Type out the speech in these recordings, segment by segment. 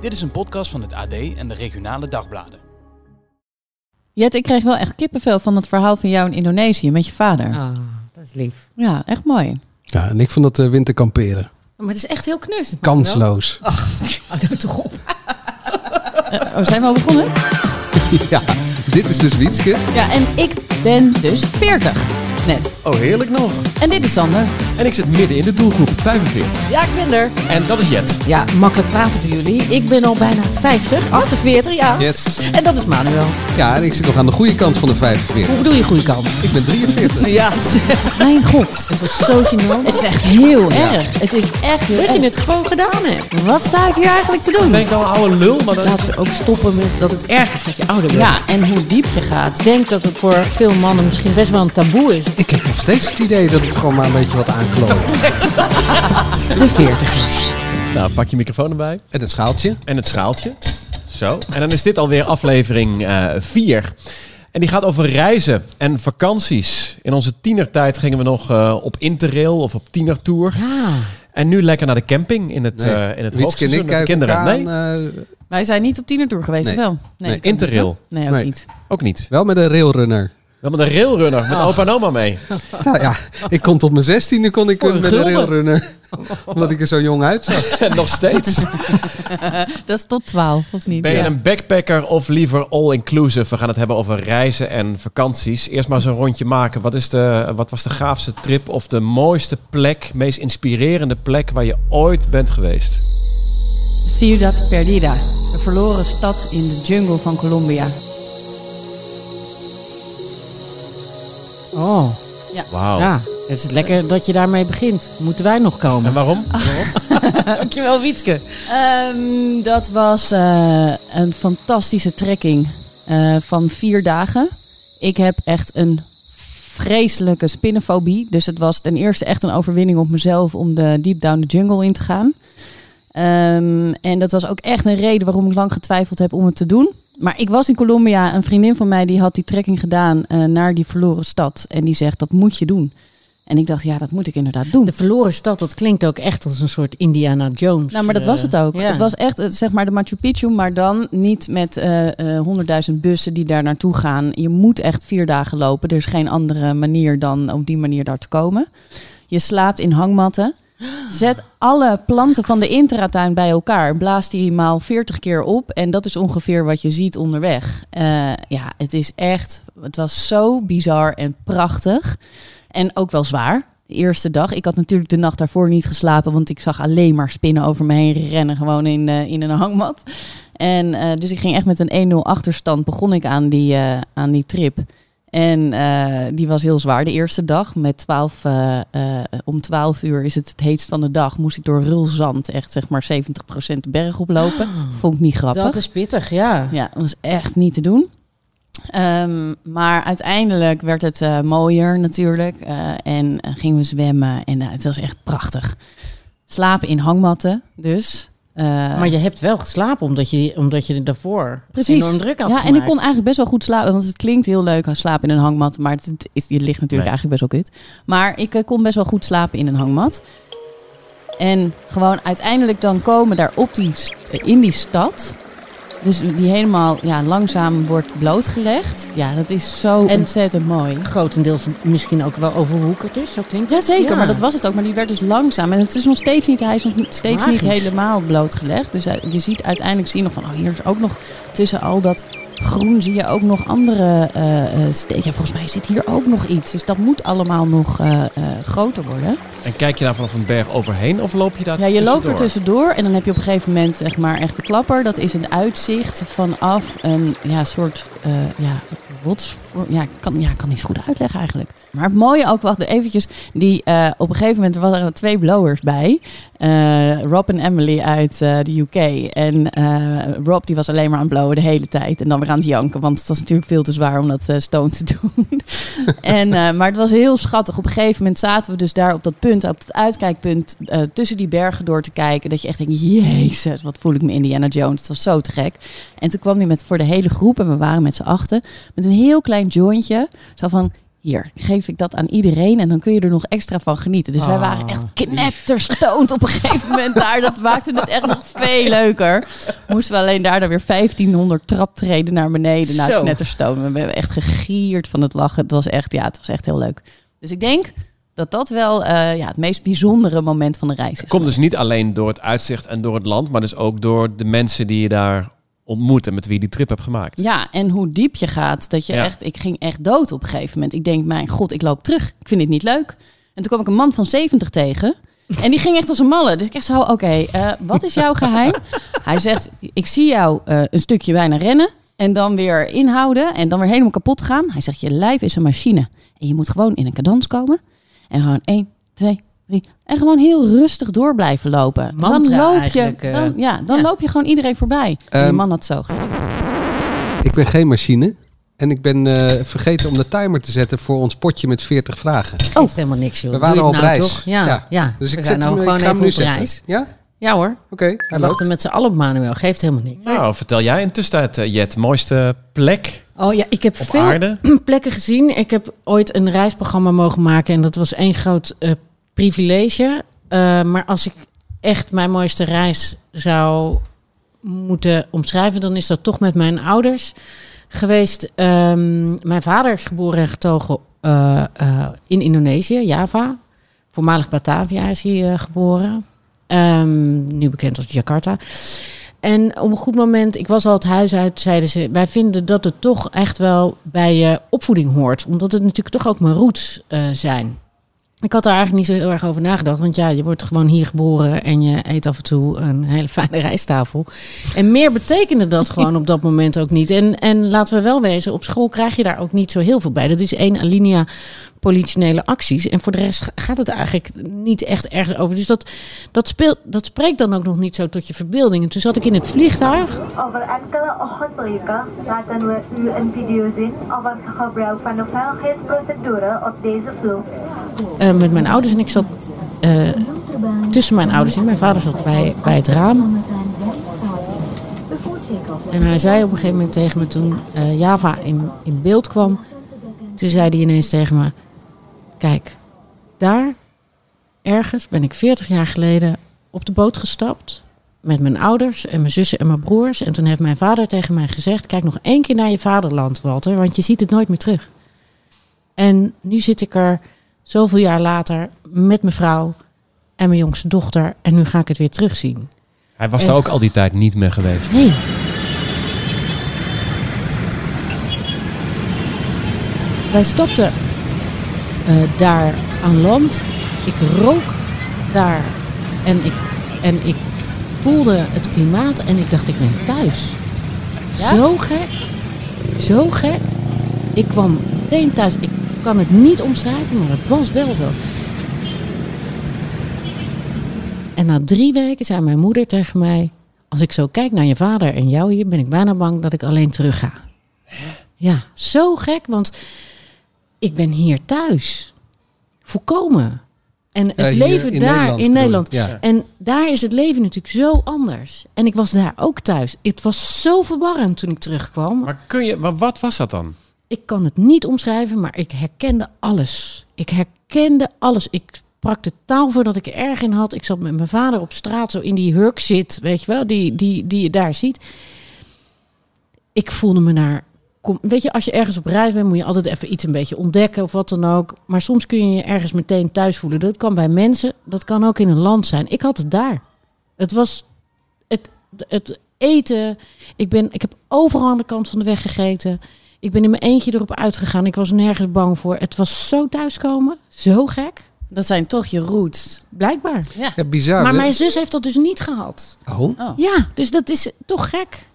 Dit is een podcast van het AD en de regionale dagbladen. Jet, ik kreeg wel echt kippenvel van het verhaal van jou in Indonesië met je vader. Ah, dat is lief. Ja, echt mooi. Ja, en ik vond dat uh, winter kamperen. Maar het is echt heel knus. Kansloos. Ach, hou nou toch op. Uh, oh, zijn we al begonnen? ja, dit is dus Wietske. Ja, en ik ben dus 40 net. Oh, heerlijk nog. En dit is Sander. En ik zit midden in de doelgroep, 45. Ja, ik ben er. En dat is Jet. Ja, makkelijk praten voor jullie. Ik ben al bijna 50, 48, ja. Yes. En dat is Manuel. Ja, en ik zit nog aan de goede kant van de 45. Hoe bedoel je goede kant? Ik ben 43. ja. Mijn god. Het was zo gênant. Het is echt heel ja. erg. Het is echt heel Dat erg. je het gewoon gedaan hebt. Wat sta ik hier eigenlijk te doen? Ben ik nou een oude lul? Maar dan... Laten we ook stoppen met dat het erg is dat je ouder bent. Ja, en hoe diep je gaat. Ik denk dat het voor veel mannen misschien best wel een taboe is. Ik heb nog steeds het idee dat ik gewoon maar een beetje wat aankloot. De 40ers. Nou, pak je microfoon erbij. En het schaaltje. En het schaaltje. Zo. En dan is dit alweer aflevering 4. Uh, en die gaat over reizen en vakanties. In onze tienertijd gingen we nog uh, op interrail of op tienertour. Ja. En nu lekker naar de camping in het, nee. uh, in het hoogseizoen met de kinderen. Aan, nee? uh, Wij zijn niet op tienertour geweest, nee. of wel? Nee, interrail. Nee, ook nee. niet. Ook niet. Wel met een railrunner. Wel met een railrunner, met oh. opa en oma mee. Nou ja, ik kon tot mijn zestiende kon ik Voor met een een railrunner. Omdat ik er zo jong uitzag. Nog steeds. Dat is tot 12, of niet? Ben je ja. een backpacker of liever all-inclusive? We gaan het hebben over reizen en vakanties. Eerst maar eens een rondje maken. Wat, is de, wat was de gaafste trip of de mooiste plek, meest inspirerende plek waar je ooit bent geweest? Ciudad Perdida, de verloren stad in de jungle van Colombia. Oh, Ja. Wauw. ja. Het is lekker dat je daarmee begint. Moeten wij nog komen? En waarom? Dankjewel, Wietske. Ehm, dat was eh, een fantastische trekking eh, van vier dagen. Ik heb echt een vreselijke spinnenfobie. Dus het was ten eerste echt een overwinning op mezelf om de deep down the jungle in te gaan. Ehm, en dat was ook echt een reden waarom ik lang getwijfeld heb om het te doen. Maar ik was in Colombia, een vriendin van mij die had die trekking gedaan eh, naar die verloren stad. En die zegt, dat moet je doen. En ik dacht, ja, dat moet ik inderdaad doen. De verloren stad, dat klinkt ook echt als een soort Indiana Jones. Nou, maar dat was het ook. Ja. Het was echt, eh, zeg maar, de Machu Picchu, maar dan niet met honderdduizend uh, bussen die daar naartoe gaan. Je moet echt vier dagen lopen. Er is geen andere manier dan op die manier daar te komen. Je slaapt in hangmatten. Zet alle planten van de intratuin bij elkaar. Blaas die maal 40 keer op. En dat is ongeveer wat je ziet onderweg. Uh, ja, het is echt. Het was zo bizar en prachtig. En ook wel zwaar. De eerste dag. Ik had natuurlijk de nacht daarvoor niet geslapen. Want ik zag alleen maar spinnen over me heen rennen. Gewoon in, uh, in een hangmat. En uh, dus ik ging echt met een 1-0 achterstand. Begon ik aan die, aan die trip. En uh, die was heel zwaar de eerste dag. Met 12, uh, uh, om 12 uur is het het heetst van de dag. Moest ik door rulzand echt zeg maar 70% de berg oplopen. Vond ik niet grappig. Dat is pittig, ja. Ja, dat was echt niet te doen. Um, maar uiteindelijk werd het mooier natuurlijk. En gingen we zwemmen. En het was echt prachtig. Slapen in hangmatten dus. Uh, maar je hebt wel geslapen omdat je, omdat je daarvoor precies. enorm druk had Ja, gemaakt. en ik kon eigenlijk best wel goed slapen. Want het klinkt heel leuk slapen in een hangmat. Maar het, is, je ligt natuurlijk nee. eigenlijk best wel kut. Maar ik uh, kon best wel goed slapen in een hangmat. En gewoon uiteindelijk dan komen daar op die, in die stad... Dus die helemaal ja, langzaam wordt blootgelegd. Ja, dat is zo en ontzettend mooi. Grotendeels misschien ook wel overwoekerd is, zo klinkt het. Jazeker, ja. maar dat was het ook. Maar die werd dus langzaam. En het is nog steeds niet, hij is nog steeds Magisch. niet helemaal blootgelegd. Dus je ziet uiteindelijk zie je nog van, oh, hier is ook nog tussen al dat groen zie je ook nog andere uh. Ja, volgens mij zit hier ook nog iets. Dus dat moet allemaal nog uh, uh, groter worden. En kijk je daar vanaf een berg overheen of loop je daar Ja, je tussendoor? loopt er tussendoor en dan heb je op een gegeven moment zeg maar echt de klapper. Dat is een uitzicht vanaf een ja, soort ja, rots. Ja, kan, ja, kan niet zo goed uitleggen eigenlijk. Maar het mooie ook, wacht eventjes, die uh, op een gegeven moment waren er twee blowers bij. Uh, Rob en Emily uit uh, de UK. En Rob die was alleen maar aan het blowen de hele tijd. En dan weer aan het janken, want het was natuurlijk veel te zwaar om dat stone te doen. en, maar het was heel schattig. Op een gegeven moment zaten we dus daar op dat punt, op het uitkijkpunt, tussen die bergen door te kijken. Dat je echt denkt, jezus, wat voel ik me Indiana Jones. Het was zo te gek. En toen kwam hij met voor de hele groep, en we waren met z'n achten, met een heel klein jointje. Zo van, hier geef ik dat aan iedereen en dan kun je er nog extra van genieten. Dus wij Ah. waren echt knetterstoond op een gegeven moment daar. Dat maakte het echt nog veel leuker. Moesten we alleen daar dan weer 1500 traptreden naar beneden. Nou, Zo. knetterstoon. We hebben echt gegierd van het lachen. Het was echt, ja, het was echt heel leuk. Dus ik denk dat dat wel eh, ja, het meest bijzondere moment van de reis is. Het komt dus niet alleen door het uitzicht en door het land, maar dus ook door de mensen die je daar ontmoet en met wie je die trip hebt gemaakt. Ja, en hoe diep je gaat. Dat je Ja. echt, ik ging echt dood op een gegeven moment. Ik denk, mijn god, ik loop terug. Ik vind dit niet leuk. En toen kwam ik een man van 70 tegen. En die ging echt als een malle. Dus ik echt zo, oké, eh, wat is jouw geheim? Hij zegt, ik zie jou eh, een stukje bijna rennen. En dan weer inhouden. En dan weer helemaal kapot gaan. Hij zegt, je lijf is een machine. En je moet gewoon in een cadans komen. En gewoon 1, 2, 3. En gewoon heel rustig door blijven lopen. En Mantra dan loop je, eigenlijk, eh. dan, ja, dan Ja. loop je gewoon iedereen voorbij. En die Ehm, man had zo gedaan. Ik ben geen machine. En ik ben eh, vergeten om de timer te zetten voor ons potje met 40 vragen. Geeft helemaal niks, joh. We waren al op nou reis. toch? Ja, ja. Dus ik we zet nou hem, gewoon ik ga hem nu op zetten. reis. Ja? Ja hoor. Oké, We hij loopt. wachten met z'n allen op Manuel. Geeft helemaal niks. Nou, vertel jij in tussentijd, eh, Jet, mooiste plek Oh ja, ik heb op veel aarde? plekken gezien. Ik heb ooit een reisprogramma mogen maken en dat was één groot privilege. Eh, maar als ik echt mijn mooiste reis zou moeten omschrijven, dan is dat toch met mijn ouders geweest. Ehm, mijn vader is geboren en getogen eh, eh, in Indonesië, Java. Voormalig Batavia is hij eh, geboren. Ehm, nu bekend als Jakarta. En op een goed moment, ik was al het huis uit, zeiden ze: Wij vinden dat het toch echt wel bij je opvoeding hoort. Omdat het natuurlijk toch ook mijn roots zijn. Ik had daar eigenlijk niet zo heel erg over nagedacht. Want ja, je wordt gewoon hier geboren en je eet af en toe een hele fijne rijsttafel. En meer betekende dat gewoon op dat moment ook niet. En, en laten we wel wezen, op school krijg je daar ook niet zo heel veel bij. Dat is één alinea politionele acties. En voor de rest gaat het eigenlijk niet echt ergens over. Dus dat, dat, speelt, dat spreekt dan ook nog niet zo tot je verbeelding. En toen zat ik in het vliegtuig. Over enkele ochtendweken laten we u een video zien over het gebruik van de veiligheidsprocedure op deze vloot. eh, met mijn ouders. En ik zat eh, tussen mijn ouders in. Mijn vader zat bij, bij het raam. En hij zei op een gegeven moment tegen me toen eh, Java in, in beeld kwam. Toen zei hij ineens tegen me: Kijk, daar ergens ben ik 40 jaar geleden op de boot gestapt. Met mijn ouders en mijn zussen en mijn broers. En toen heeft mijn vader tegen mij gezegd: Kijk nog één keer naar je vaderland, Walter, want je ziet het nooit meer terug. En nu zit ik er zoveel jaar later met mijn vrouw en mijn jongste dochter. En nu ga ik het weer terugzien. Hij was daar ook al die tijd niet meer geweest. Nee. Wij stapten eh, daar aan land. Ik rook daar en ik, en ik voelde het klimaat en ik dacht, ik ben thuis. Zo gek. Zo gek. Ik kwam meteen thuis. Ik kan het niet omschrijven, maar het was wel zo. En na drie weken zei mijn moeder tegen mij: Als ik zo kijk naar je vader en jou hier, ben ik bijna bang dat ik alleen terug ga. Ja, zo gek, want ik ben hier thuis. Volkomen. En het leven in daar Nederland in? Nederland. Ja. En daar is het leven natuurlijk zo anders. En ik was daar ook thuis. Het was zo verwarrend toen ik terugkwam. Maar, kun je, maar wat was dat dan? Ik kan het niet omschrijven, maar ik herkende alles. Ik herkende alles. Ik sprak de taal voordat ik er erg in had. Ik zat met mijn vader op straat, zo in die hurk zit, weet je wel, die, die, die je daar ziet. Ik voelde me naar. Kom, weet je, als je ergens op reis bent, moet je altijd even iets een beetje ontdekken of wat dan ook. Maar soms kun je je ergens meteen thuis voelen. Dat kan bij mensen, dat kan ook in een land zijn. Ik had het daar. Het was het, het eten. Ik, ben, ik heb overal aan de kant van de weg gegeten. Ik ben in mijn eentje erop uitgegaan. Ik was nergens bang voor. Het was zo thuiskomen. Zo gek. Dat zijn toch je roots. Blijkbaar. Ja, bizar. Maar hè? mijn zus heeft dat dus niet gehad. Oh, Ja, dus dat is toch gek.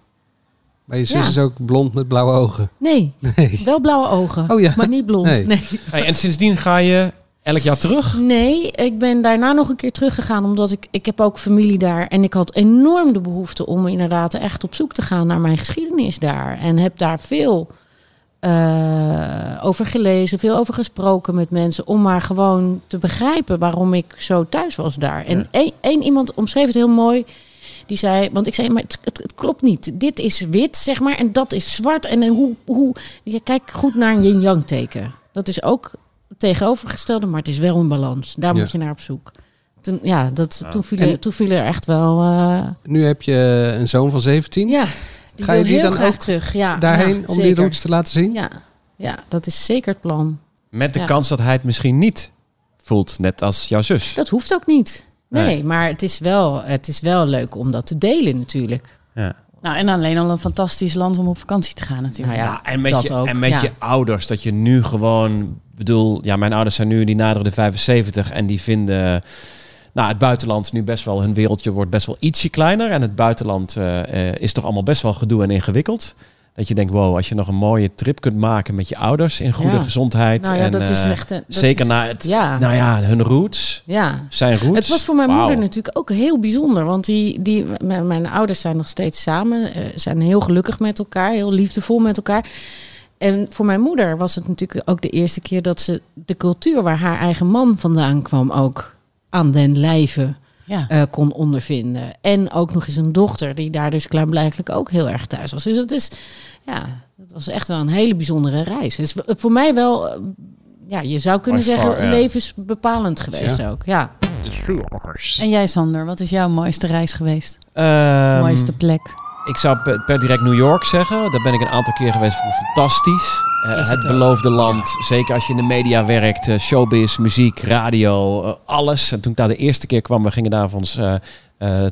Maar je zus Ja. is ook blond met blauwe ogen. Nee, Nee. wel blauwe ogen. Oh ja. Maar niet blond. Nee. Nee. Hey, en sindsdien ga je elk jaar terug? Nee, ik ben daarna nog een keer teruggegaan. Omdat ik, ik heb ook familie daar. En ik had enorm de behoefte om inderdaad echt op zoek te gaan naar mijn geschiedenis daar. En heb daar veel eh, over gelezen, veel over gesproken met mensen. Om maar gewoon te begrijpen waarom ik zo thuis was daar. En één, één iemand omschreef het heel mooi. Die zei, want ik zei, maar het, het, het klopt niet. Dit is wit, zeg maar, en dat is zwart. En, en hoe, hoe, je kijkt goed naar een yin-yang teken. Dat is ook het tegenovergestelde, maar het is wel een balans. Daar Ja. moet je naar op zoek. Toen, ja, dat. Toen, viel er, toen viel er echt wel... eh, Nu heb je een zoon van 17. ja, die Ga je wil die heel dan graag ook terug. Ja, Daarheen ja, om die routes te laten zien? Ja, ja, dat is zeker het plan. Met de Ja. kans dat hij het misschien niet voelt, net als jouw zus. Dat hoeft ook niet. Nee, Nee. maar het is, wel, het is wel leuk om dat te delen natuurlijk. Ja. Nou, en alleen al een fantastisch land om op vakantie te gaan natuurlijk. Nou Ja, en met, dat je, ook, en met ja. je ouders, dat je nu gewoon... bedoel, ja, mijn ouders zijn nu, die naderen de 75 en die vinden... Nou, het buitenland nu best wel, hun wereldje wordt best wel ietsje kleiner. En het buitenland eh, eh, is toch allemaal best wel gedoe en ingewikkeld. Dat je denkt, wow, als je nog een mooie trip kunt maken met je ouders in goede Ja. gezondheid. Nou ja, en, dat is eh, echt... een- dat zeker is- naar het, Ja, nou ja, hun roots, ja. zijn roots. Het was voor mijn moeder natuurlijk ook heel bijzonder. Want die, die, mijn, mijn ouders zijn nog steeds samen. eh, zijn heel gelukkig met elkaar. Heel liefdevol met elkaar. En voor mijn moeder was het natuurlijk ook de eerste keer dat ze de cultuur waar haar eigen man vandaan kwam ook aan den lijve Ja. eh, kon ondervinden. En ook nog eens een dochter die daar dus klaarblijkelijk ook heel erg thuis was. Dus het is, ja, dat was echt wel een hele bijzondere reis. Het is voor mij wel, eh, ja, je zou kunnen By zeggen, far, levensbepalend geweest ook. Ja. En jij, Sander, wat is jouw mooiste reis geweest? Ehm, mooiste plek? Ik zou per, direct New York zeggen. Daar ben ik een aantal keer geweest. Vond fantastisch. Eh, het beloofde land. Zeker als je in de media werkt. eh, showbiz, muziek, radio, eh, alles. En toen ik daar de eerste keer kwam, we gingen daar van ons...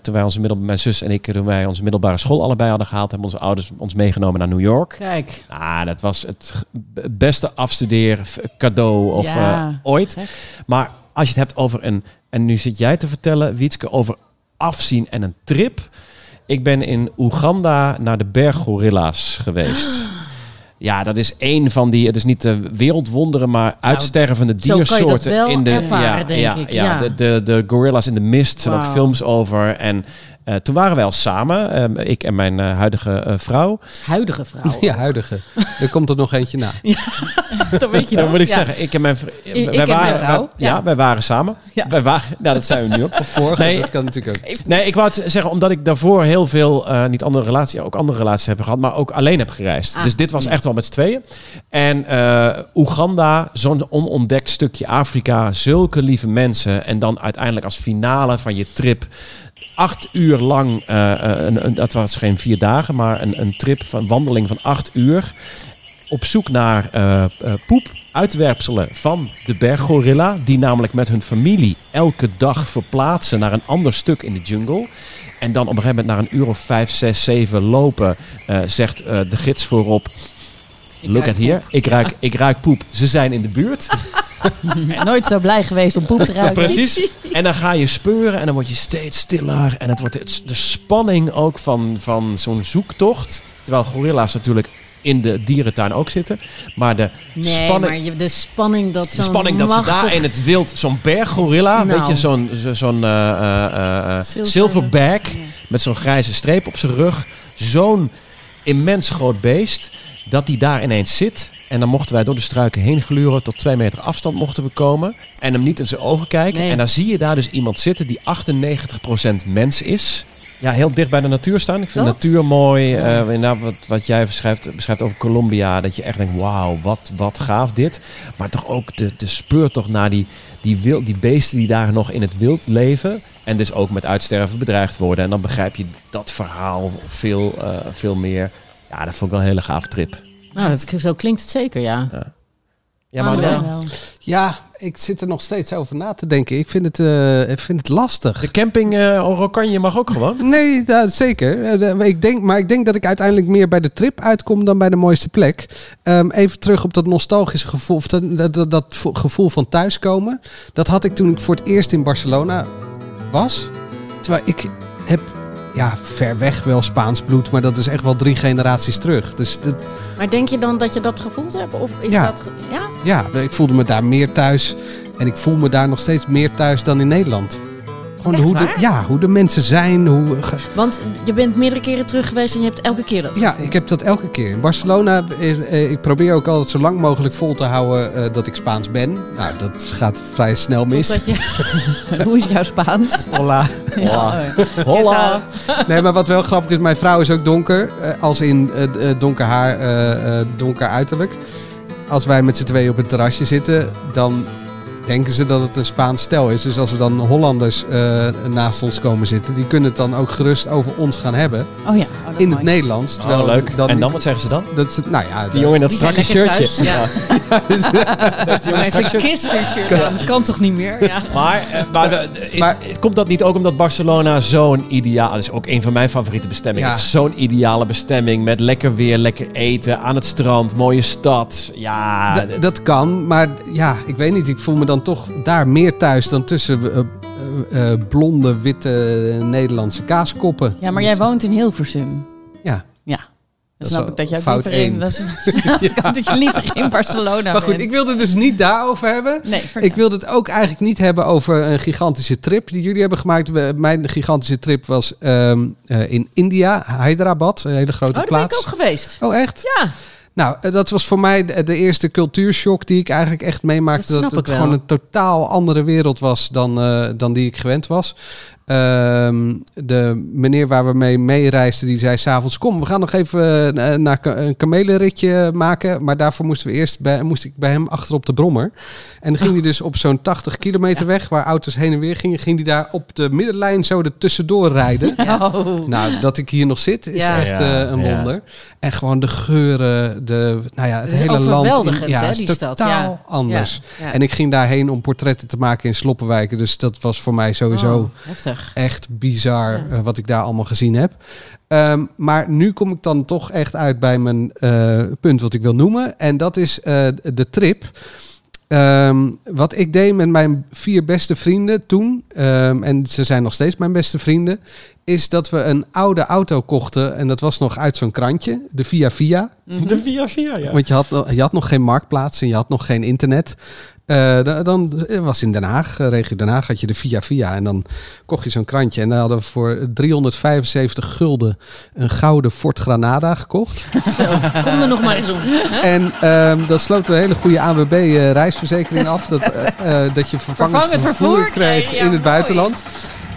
toen wij onze middel, mijn zus en ik, toen wij onze middelbare school allebei hadden gehaald, hebben onze ouders ons meegenomen naar New York. Kijk. Ah, dat was het beste afstudeer cadeau of Ja. ooit. Maar als je het hebt over een... En nu zit jij te vertellen, Wietske, over afzien en een trip. Ik ben in Oeganda naar de berggorilla's geweest. Ja, dat is één van die... Het is niet de wereldwonderen, maar uitstervende je dat diersoorten. wel in de, ervaren, ja, denk ja, ik, Ja, ja. De, de, de gorillas in de mist. Er zijn ook films over. En eh, toen waren wij al samen. ehm, ik en mijn eh, huidige eh, vrouw. Huidige vrouw. Ja, huidige. Er komt er nog eentje na. dat weet je Dan moet ik Ja. zeggen, ik en mijn vrouw... Ik- en mijn vrouw, wij- ja, ja. wij waren samen. Ja. Wij waren, nou, dat zijn we nu ook. Vorige, Nee. dat kan natuurlijk ook. Nee, ik wou het zeggen, omdat ik daarvoor heel veel, eh, niet andere relaties, ook andere relaties heb gehad, maar ook alleen heb gereisd. Ah. Dus dit was echt wel met z'n tweeën. En eh, Oeganda, zo'n onontdekt stukje Afrika, zulke lieve mensen. En dan uiteindelijk als finale van je trip, acht uur lang, eh, eh, een, een, dat was geen vier dagen, maar een, een trip van wandeling van acht uur. Op zoek naar eh, poep, uitwerpselen van de berggorilla. Die namelijk met hun familie elke dag verplaatsen naar een ander stuk in de jungle. En dan op een gegeven moment na een uur of vijf, zes, zeven lopen, zegt de gids voorop. Look at here. Ik ruik, ik ruik poep. Ze zijn in de buurt. Nooit zo blij geweest om poep te ruiken. Precies. En dan ga je speuren en dan word je steeds stiller. En het wordt de spanning ook van, van zo'n zoektocht. Terwijl gorilla's natuurlijk in de dierentuin ook zitten. Maar de Nee, spanning... maar de spanning dat De zo'n spanning dat ze daar in het wild, zo'n berggorilla, Nou. weet je, zo'n zo- zo'n Zilver- silverback met zo'n grijze streep op zijn rug. Zo'n immens groot beest, dat die daar ineens zit. En dan mochten wij door de struiken heen gluren, tot twee meter afstand mochten we komen. En hem niet in zijn ogen kijken. Nee. En dan zie je daar dus iemand zitten die 98% mens is. Ja, heel dicht bij de natuur staan. Ik vind Dat? de natuur mooi. Eh, inderdaad, wat, wat jij beschrijft, beschrijft over Colombia. Dat je echt denkt, wauw, wat, wat gaaf dit. Maar toch ook de, de speurtocht naar die, die, wild, die beesten die daar nog in het wild leven. En dus ook met uitsterven bedreigd worden. En dan begrijp je dat verhaal veel, eh, veel meer. Ja, dat vond ik wel een hele gaaf trip. Nou, dat, zo klinkt het zeker, ja. Ja, Maar maar wel. de, Wel. Ja, ik zit er nog steeds over na te denken. Ik vind het, eh, ik vind het lastig. de camping uh, Orokanje mag ook gewoon. Nee, ja, zeker. Eh, Ik denk, maar ik denk dat ik uiteindelijk meer bij de trip uitkom dan bij de mooiste plek. Ehm, even terug op dat nostalgische gevoel, of dat, dat, dat, dat vo- gevoel van thuiskomen. Dat had ik toen ik voor het eerst in Barcelona was. Terwijl ik heb ja, ver weg wel Spaans bloed, maar dat is echt wel drie generaties terug. Dus dat, Maar denk je dan dat je dat gevoeld hebt? Of is Ja. dat... Ja? ja, ik voelde me daar meer thuis. En ik voel me daar nog steeds meer thuis dan in Nederland. Gewoon Echt hoe de, ja, hoe de mensen zijn. Hoe, ge- Want je bent meerdere keren terug geweest en je hebt elke keer dat Ja, ik heb dat elke keer. In Barcelona, eh, eh, ik probeer ook altijd zo lang mogelijk vol te houden eh, dat ik Spaans ben. Nou, dat gaat vrij snel mis. Je... Hoe is jouw Spaans? Hola. Oh, Hola. Nee, maar wat wel grappig is, mijn vrouw is ook donker. als in eh, donker haar, eh, eh, donker uiterlijk. als wij met z'n tweeën op het terrasje zitten, dan denken ze dat het een Spaans stel is. Dus als er dan Hollanders eh, naast ons komen zitten, die kunnen het dan ook gerust over ons gaan hebben. Oh ja, oh, In het mooi. Nederlands. Terwijl Oh, leuk. Dan en dan, wat zeggen ze dan? dat is, nou ja, Die jongen in dat strakke shirtje. thuis. Ja. Shirt? Kister-shirt. Ja, dat kan toch niet meer? Ja. Maar, eh, maar, Maar- het- komt dat niet ook omdat Barcelona zo'n ideaal... Dat is ook een van mijn favoriete bestemmingen. Ja. Zo'n ideale bestemming met lekker weer, lekker eten, aan het strand, mooie stad. Ja, D- dat kan, maar ja, ik weet niet. Ik voel me dan toch daar meer thuis dan tussen eh, eh, eh, blonde, witte Nederlandse kaaskoppen. Ja, maar jij woont in Hilversum. Ja. Ja. Dat snap ik dat jij fout liever in, dat is, dat je liever in Barcelona Maar goed, bent. ik wilde het dus niet daarover hebben. Nee. Ik wilde het ook eigenlijk niet hebben over een gigantische trip die jullie hebben gemaakt. We- Mijn gigantische trip was ehm, eh, in India, Hyderabad, een hele grote Oh, daar ben ik plaats. ook geweest. Oh, echt? Ja. Nou, eh, dat was voor mij de, de eerste cultuurshock die ik eigenlijk echt meemaakte. Dat het wel. gewoon een totaal andere wereld was dan, eh, dan die ik gewend was. Ehm, de meneer waar we mee meereisden, die zei s'avonds... kom, we gaan nog even eh, naar ka- een kamelenritje maken. Maar daarvoor moesten we eerst bij, moest ik bij hem achter op de brommer. En dan ging hij dus op zo'n 80 kilometer weg... waar auto's heen en weer gingen... ging hij daar op de middenlijn zo er tussendoor rijden. Oh. Nou, dat ik hier nog zit is Ja. echt eh, een ja. wonder. En gewoon de geuren, de, nou ja, het, hele land. ja, hè, het is die stad. totaal Ja. anders. Ja. En ik ging daarheen om portretten te maken in Sloppenwijken. Dus dat was voor mij sowieso Oh, heftig. Echt bizar Ja. eh, wat ik daar allemaal gezien heb. Ehm, maar nu kom ik dan toch echt uit bij mijn eh, punt wat ik wil noemen. En dat is eh, de trip. Ehm, wat ik deed met mijn vier beste vrienden toen, ehm, en ze zijn nog steeds mijn beste vrienden, is dat we een oude auto kochten. En dat was nog uit zo'n krantje, de Via Via. De via via, ja. Want je had, nog- je had nog geen marktplaats en je had nog geen internet. Da- dan was in Den Haag, eh, regio Den Haag, had je de Via Via. En dan kocht je zo'n krantje. En dan hadden we voor 375 gulden een gouden Ford Granada gekocht. Kom er nog maar eens om. en ehm dan sloten we een hele goede ANWB eh, reisverzekering af. Dat, dat je vervangend, Vervangend vervoer, vervoer? kreeg Nee, ja, in het mooi. buitenland.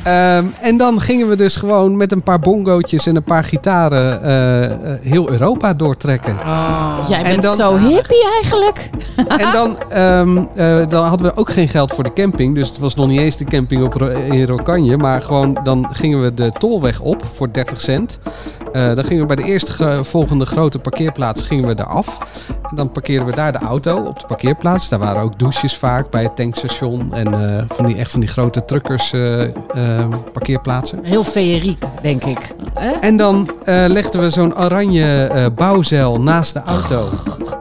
Ehm, en dan gingen we dus gewoon met een paar bongootjes en een paar gitaren eh, eh, heel Europa doortrekken. Jij En bent dan- zo hippie eigenlijk. En dan, ehm, eh, dan hadden we ook geen geld voor de camping. Dus het was nog niet eens de camping op, in Rokanje. Maar gewoon, dan gingen we de tolweg op voor 30 cent. Dan gingen we bij de eerste volgende grote parkeerplaats gingen we eraf. En dan parkeerden we daar de auto op de parkeerplaats. Daar waren ook douches vaak bij het tankstation. En eh, van die, echt van die grote truckers eh, eh, parkeerplaatsen. Heel feeriek, denk ik. Hè? En dan legden we zo'n oranje bouwzeil naast de auto.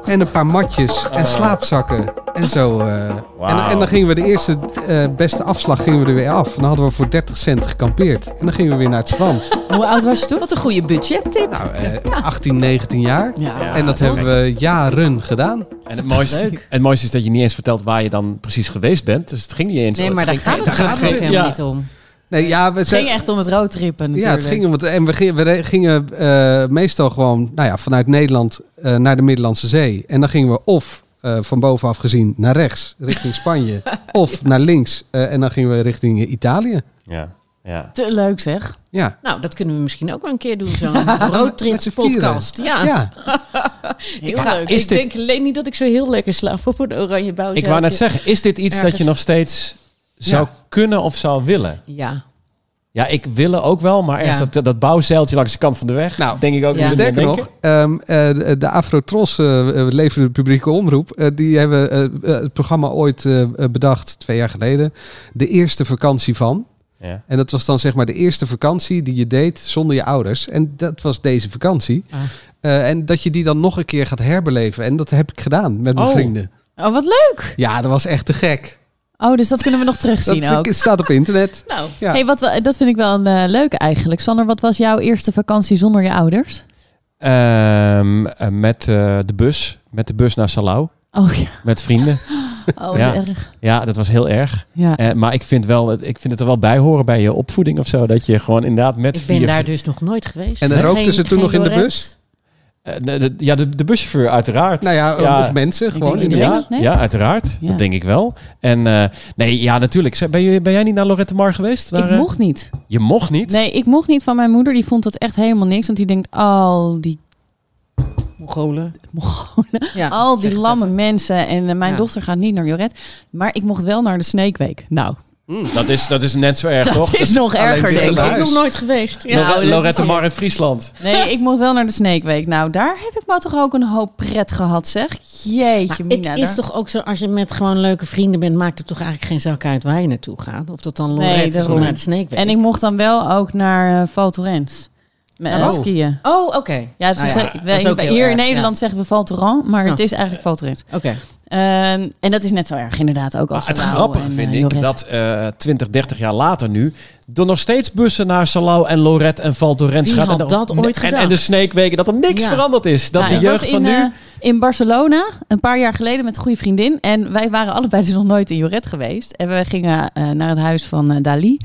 En een paar matjes en slaapzakken. En zo. eh. en, en dan gingen we de eerste eh, beste afslag gingen we er weer af. En dan hadden we voor 30 cent gekampeerd. En dan gingen we weer naar het strand. Hoe oud was je toen? Wat een goede budgettip. Nou, eh, 18, 19 jaar. Ja. Ja. en dat hebben we jaren gedaan. En het mooiste, Leuk. het mooiste is dat je niet eens vertelt waar je dan precies geweest bent. Dus het ging niet eens. Nee, maar het daar ging- gaat het daar gaat het helemaal ja. niet om. Nee, ja, we Het zijn, ging echt om het roadtrippen Ja, natuurlijk. het ging om het. En we gingen, we gingen eh, meestal gewoon nou ja, vanuit Nederland eh, naar de Middellandse Zee. En dan gingen we of eh, van bovenaf gezien naar rechts, richting Spanje. of naar links. eh, en dan gingen we richting Italië. Ja, ja. Te leuk zeg. Ja. Nou, dat kunnen we misschien ook wel een keer doen. Zo'n roadtrip podcast. Ja. ja. Ik, ga, leuk. Is ik dit- denk alleen niet dat ik zo heel lekker slaap op een oranje bouw. Ik wou net zeggen, is dit iets dat je nog steeds zou Ja. kunnen of zou willen? Ja. Ja, ik willen ook wel, maar ergens Ja. dat, dat bouwzeiltje langs de kant van de weg, Nou, denk ik ook. ja. Sterker nog, ehm, eh, de, de Afrotros eh eh, leverde publieke omroep. eh, die hebben het programma ooit bedacht, twee jaar geleden. De eerste vakantie van. Ja. En dat was dan zeg maar de eerste vakantie die je deed zonder je ouders. En dat was deze vakantie. Ah. Eh, en dat je die dan nog een keer gaat herbeleven. En dat heb ik gedaan met mijn Oh. vrienden. Oh, wat leuk. Ja, dat was echt te gek. Oh, dus dat kunnen we nog terugzien Dat ook. staat op internet. Nou, Ja. Hey, wat, wel- dat vind ik wel een eh, leuke eigenlijk. Sander, wat was jouw eerste vakantie zonder je ouders? Ehm, eh, met eh, de bus, met de bus naar Salau, Oh ja, met vrienden. oh, Ja. erg. Ja, dat was heel erg. Ja. Eh, maar ik vind, wel, het- ik vind het er wel bij horen bij je opvoeding of zo. Dat je gewoon inderdaad met ik ben vier... daar dus nog nooit geweest. En Nee, rookten ze toen nog in de bus? Eh, de- de- ja, de, de buschauffeur uiteraard. Nou ja, Ja. of mensen gewoon. denk in de iedereen. Ja, Nee? ja, uiteraard. Ja. Dat denk ik wel. En eh, nee, ja, natuurlijk. Ben, je, ben jij niet naar Lorette Mar geweest? Naar, Ik eh, mocht niet. Je mocht niet? Nee, ik mocht niet van mijn moeder. Die vond dat echt helemaal niks. Want die denkt, oh, die Mongolen. Mongolen. Ja, Al die lamme even. mensen. En mijn Ja. dochter gaat niet naar Joret. Maar ik mocht wel naar de Snake Week. Nou, Dat is, dat is net zo erg, toch? dat is nog erger, denk Ik ik. ben nog nooit geweest. Ja. Nou, Lore- Lorette is- Mar in Friesland. Nee, ik mocht wel naar de Snake Week. Nou, daar heb ik maar toch ook een hoop pret gehad, zeg. Jeetje, Maar Mina. het is daar- toch ook zo, als je met gewoon leuke vrienden bent, maakt het toch eigenlijk geen zak uit waar je naartoe gaat. Of dat dan Nee, Lorette is of daarom. naar de Snake Week. En ik mocht dan wel ook naar uh. Met Oh. skiën. Oh, oké. Ja, is, Nou ja, is hier in Nederland zeggen we Val Thorens, maar het Ja. is eigenlijk Val Thorens. Oké. Ehm, en dat is net zo erg inderdaad ook als Maar het Salau grappige en, vind eh, ik dat eh 20, 30 jaar later nu... er nog steeds bussen naar Salau en Lorette en Val Thorens gaan. had en, dat en- ooit en, de Sneekweken, dat er niks Ja. veranderd is. Dat Nou, de jeugd van in, nu... eh, in Barcelona een paar jaar geleden met een goede vriendin. En wij waren allebei dus nog nooit in Joret geweest. En we gingen eh, naar het huis van Dali.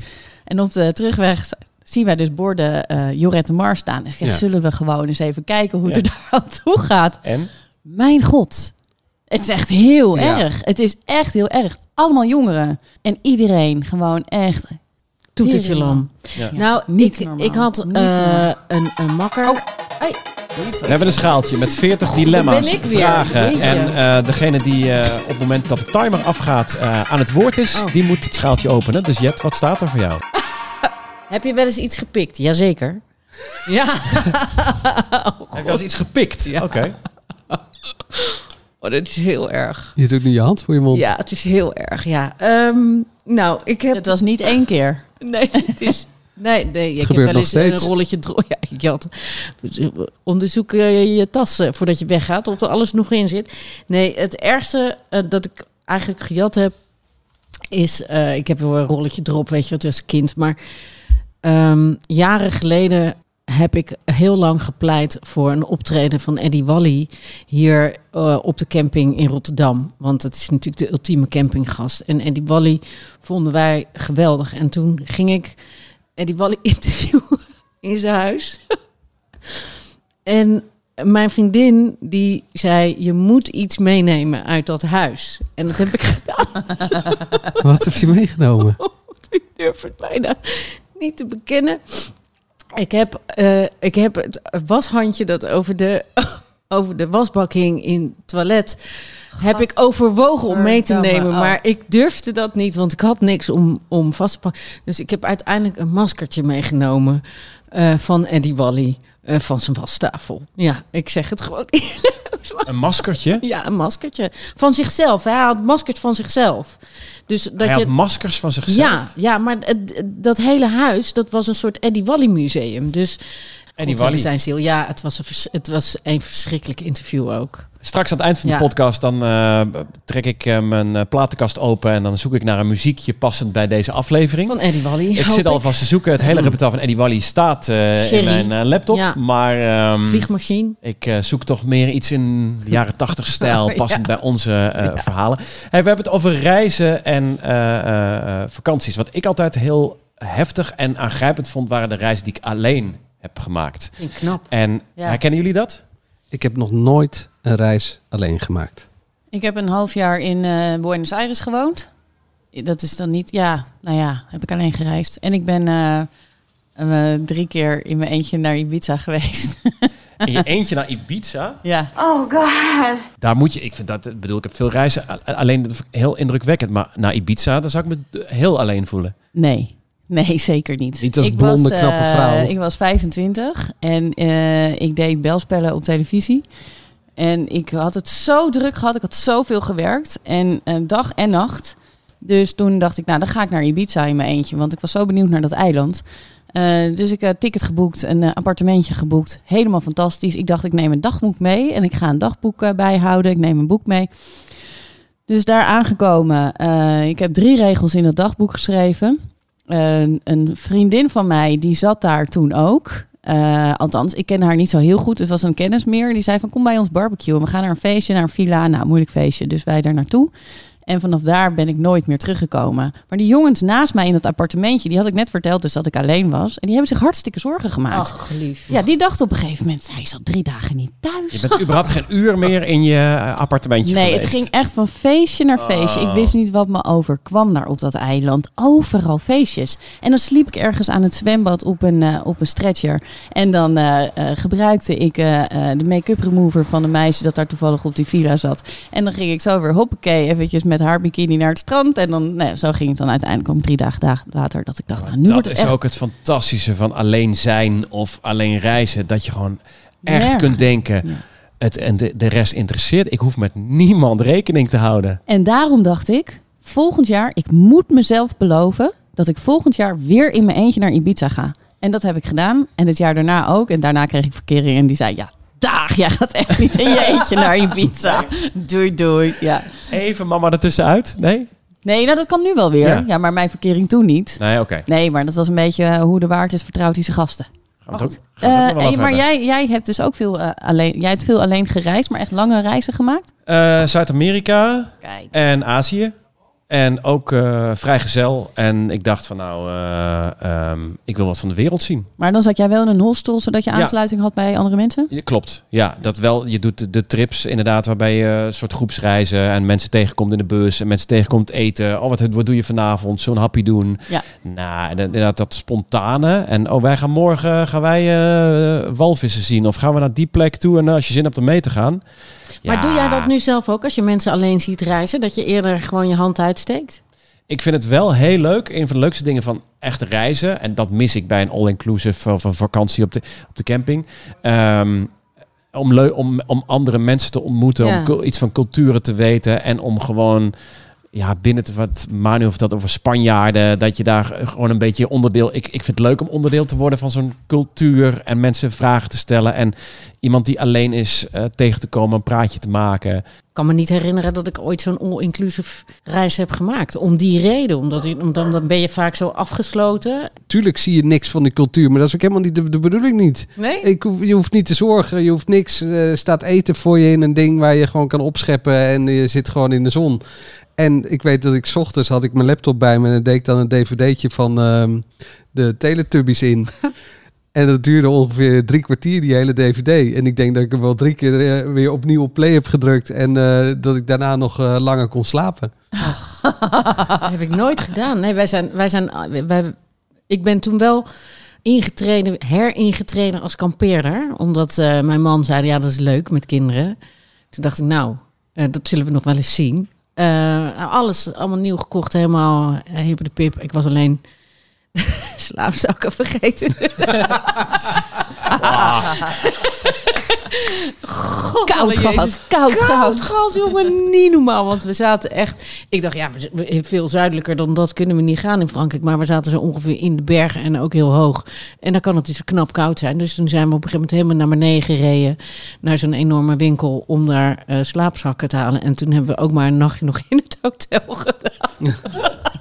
En op de terugweg zien wij dus borden eh Joret de Mar staan. Dus ik zeg, Ja. zullen we gewoon eens even kijken hoe Ja. het er daar aan toe gaat. en? Mijn god. Het is echt heel Ja. erg. Het is echt heel erg. Allemaal jongeren. En iedereen gewoon echt... Toetertje lam. Ja. Nou, niet ik, normaal. ik had eh, een, een makker. Hey. We hebben een schaaltje met 40 dilemma's, vragen. En eh, degene die eh, op het moment dat de timer afgaat eh, aan het woord is, Oh. die moet het schaaltje openen. Dus Jet, wat staat er voor jou? Heb je wel eens iets gepikt? Jazeker. Ja. Heb je al eens iets gepikt? Ja. Oké. Oh, dat is heel erg. Je doet nu je hand voor je mond. Ja, het is heel erg, ja. Ehm, nou, ik heb... Het was niet één keer. Nee, het is... Nee, nee, ik heb gebeurt wel nog eens steeds. een rolletje Ja, je had, onderzoek eh, je tas eh, voordat je weggaat of er alles nog in zit. Nee, het ergste eh, dat ik eigenlijk gejat heb is... eh, ik heb wel een rolletje drop, weet je wat, als kind. Maar ehm, jaren geleden heb ik heel lang gepleit voor een optreden van Eddie Wally hier eh, op de camping in Rotterdam. Want het is natuurlijk de ultieme campinggast. En Eddie Wally vonden wij geweldig. En toen ging ik Eddie Wally interviewen in zijn huis. en mijn vriendin die zei, je moet iets meenemen uit dat huis. En dat heb ik gedaan. Wat heb je meegenomen? ik durf het bijna niet te bekennen. Ik heb, eh, ik heb het washandje dat over de, over de wasbak hing in het toilet. Heb ik overwogen om mee te nemen, oh. maar ik durfde dat niet, want ik had niks om, om vast te pakken. Dus ik heb uiteindelijk een maskertje meegenomen eh, van Eddie Wally, eh, van zijn wastafel. Ja, ik zeg het gewoon eerlijk. Een maskertje. Ja, een maskertje van zichzelf. Hij had maskers van zichzelf. Dus dat Hij je had maskers van zichzelf. ja, ja, maar het- dat hele huis, dat was een soort Eddie Wally museum. Dus Eddie Wally. zijn ziel. Ja, het was, een het was een verschrikkelijk interview ook. Straks aan het eind van de Ja. podcast dan eh, trek ik eh, mijn eh, platenkast open en dan zoek ik naar een muziekje passend bij deze aflevering. Van Eddie Wally. ik zit alvast te zoeken. Het hele repertoire van Eddie Wally staat eh, in mijn eh, laptop. Ja. Maar ehm, Vliegmachine. ik eh, zoek toch meer iets in de jaren tachtig stijl, Ja. passend bij onze eh, verhalen. Hey, we hebben het over reizen en eh, eh, eh, vakanties. Wat ik altijd heel heftig en aangrijpend vond, waren de reizen die ik alleen heb gemaakt. Ik knap. En Ja. herkennen jullie dat? Ik heb nog nooit een reis alleen gemaakt. Ik heb een half jaar in eh, Buenos Aires gewoond. Dat is dan niet... Ja, nou ja, heb ik alleen gereisd. En ik ben eh, eh, drie keer in mijn eentje naar Ibiza geweest. In je eentje naar Ibiza. ja. Oh god. Daar moet je, ik vind dat, bedoel, ik heb veel reizen, alleen heel indrukwekkend. Maar naar Ibiza, dan zou ik me heel alleen voelen. Nee. Nee, zeker niet. Niet als ik blonde, was, knappe eh, vrouw. Ik was 25 en eh, ik deed belspellen op televisie. En ik had het zo druk gehad. Ik had zoveel gewerkt. En eh, dag en nacht. Dus toen dacht ik, nou, dan ga ik naar Ibiza in mijn eentje. Want ik was zo benieuwd naar dat eiland. Eh, dus ik heb ticket geboekt, een eh, appartementje geboekt. Helemaal fantastisch. Ik dacht, ik neem een dagboek mee. En ik ga een dagboek eh, bijhouden. Ik neem een boek mee. Dus daar aangekomen. eh, ik heb drie regels in het dagboek geschreven. Een vriendin van mij, die zat daar toen ook. Eh, althans, ik ken haar niet zo heel goed. Het was een kennis meer. Die zei van, kom bij ons barbecue. We gaan naar een feestje, naar een villa. Nou, moeilijk feestje. Dus wij daar naartoe. En vanaf daar ben ik nooit meer teruggekomen. Maar die jongens naast mij in dat appartementje, die had ik net verteld dus dat ik alleen was. En die hebben zich hartstikke zorgen gemaakt. Ach, lief. Ja, die dachten op een gegeven moment, hij is al drie dagen niet thuis. Je bent überhaupt geen uur meer in je eh, appartementje Nee, geweest. het ging echt van feestje naar feestje. Ik wist niet wat me overkwam daar op dat eiland. Overal feestjes. En dan sliep ik ergens aan het zwembad op een, eh, op een stretcher. En dan eh, eh, gebruikte ik de make-up remover van een meisje dat daar toevallig op die villa zat. En dan ging ik zo weer hoppakee eventjes met haar bikini naar het strand. En dan, nou, ja, zo ging het dan uiteindelijk om drie dagen, dagen later. Dat ik dacht, nou, nu dat wordt het is echt... ook het fantastische van alleen zijn of alleen reizen. Dat je gewoon echt kunt denken, Ja. het, en de, de rest interesseert. Ik hoef met niemand rekening te houden. En daarom dacht ik, volgend jaar, ik moet mezelf beloven dat ik volgend jaar weer in mijn eentje naar Ibiza ga. En dat heb ik gedaan. En het jaar daarna ook. En daarna kreeg ik verkering en die zei, ja, dag, jij gaat echt niet in je eentje naar Ibiza. Doei, doei. Ja. Even mama ertussenuit? Nee? Nee, nou dat kan nu wel weer. Ja. Ja, maar mijn verkering toen niet. Nee, oké. Nee, maar dat was een beetje eh, hoe de waard is, vertrouwt hij zijn gasten. Gaan we Maar het goed. ook- gaan we het ook Eh, hey, maar jij, jij hebt dus ook veel eh, alleen, jij hebt veel alleen gereisd, maar echt lange reizen gemaakt? Zuid-Amerika en Azië. En ook eh vrijgezel. En ik dacht van nou, eh, ehm, ik wil wat van de wereld zien. Maar dan zat jij wel in een hostel, zodat je Ja. aansluiting had bij andere mensen? Ja, klopt. Ja, dat wel. Je doet de, de trips inderdaad waarbij je een soort groepsreizen en mensen tegenkomt in de bus en mensen tegenkomt eten. Oh, wat, wat doe je vanavond? Zo'n happy doen. Ja. Nou, en inderdaad dat spontane. En oh, wij gaan morgen gaan wij eh, walvissen zien of gaan we naar die plek toe en als je zin hebt om mee te gaan. Maar doe jij dat nu zelf ook als je mensen alleen ziet reizen? Dat je eerder gewoon je hand uitsteekt? Ik vind het wel heel leuk. Een van de leukste dingen van echt reizen. En dat mis ik bij een all-inclusive of een vakantie op de, op de camping. Ehm, om, om, om andere mensen te ontmoeten. Ja. Om iets van culturen te weten. En om gewoon ja, binnen te wat Manu of dat over Spanjaarden. Dat je daar gewoon een beetje onderdeel. Ik, ik vind het leuk om onderdeel te worden van zo'n cultuur. En mensen vragen te stellen. En iemand die alleen is eh, tegen te komen, een praatje te maken. Ik kan me niet herinneren dat ik ooit zo'n all-inclusive reis heb gemaakt. Om die reden. Omdat, je- omdat dan ben je vaak zo afgesloten. Tuurlijk zie je niks van die cultuur, maar dat is ook helemaal niet de, de bedoeling niet. Nee? Ik hoef, je hoeft niet te zorgen, je hoeft niks. Er staat eten voor je in een ding waar je gewoon kan opscheppen en je zit gewoon in de zon. En ik weet dat ik 's ochtends had ik mijn laptop bij me en dan deed ik dan een dvd'tje van ehm, de Teletubbies in. en dat duurde ongeveer drie kwartier, die hele dvd. En ik denk dat ik hem wel drie keer eh, weer opnieuw op play heb gedrukt en eh, dat ik daarna nog eh, langer kon slapen. Dat heb ik nooit gedaan. Nee, wij zijn, wij zijn, wij, ik ben toen wel ingetreden, heringetreden als kampeerder. Omdat mijn man zei, ja, dat is leuk met kinderen. Toen dacht ik, nou, dat zullen we nog wel eens zien. Eh, alles allemaal nieuw gekocht, helemaal uh, de pip. Ik was alleen slaapzakken vergeten. God, Koud alle gehad, koud Koud gehad. gas, jongen, niet normaal. Want we zaten echt... Ik dacht, ja, veel zuidelijker dan dat kunnen we niet gaan in Frankrijk. Maar we zaten zo ongeveer in de bergen en ook heel hoog. En dan kan het dus knap koud zijn. Dus toen zijn we op een gegeven moment helemaal naar beneden gereden. Naar zo'n enorme winkel om daar eh, slaapzakken te halen. En toen hebben we ook maar een nachtje nog in het hotel gedaan.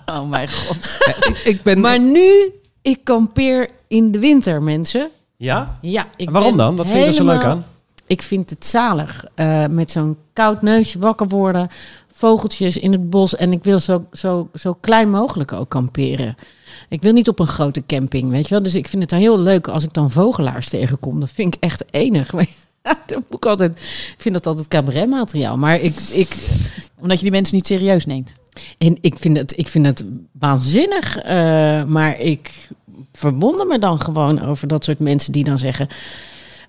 Oh mijn god. Ja, ik, ik ben Maar nu, ik kampeer in de winter, mensen. Ja? Ja, ik En waarom ben dan? Wat vind je er zo leuk aan? Ik vind het zalig. eh, met zo'n koud neusje wakker worden. Vogeltjes in het bos. En ik wil zo, zo, zo klein mogelijk ook kamperen. Ik wil niet op een grote camping, weet je wel. Dus ik vind het dan heel leuk als ik dan vogelaars tegenkom. Dat vind ik echt enig. Dat moet ik altijd, ik vind dat altijd cabaretmateriaal. Maar ik, ik, Omdat je die mensen niet serieus neemt. en ik, vind het, ik vind het waanzinnig. eh, maar ik verwonder me dan gewoon over dat soort mensen die dan zeggen...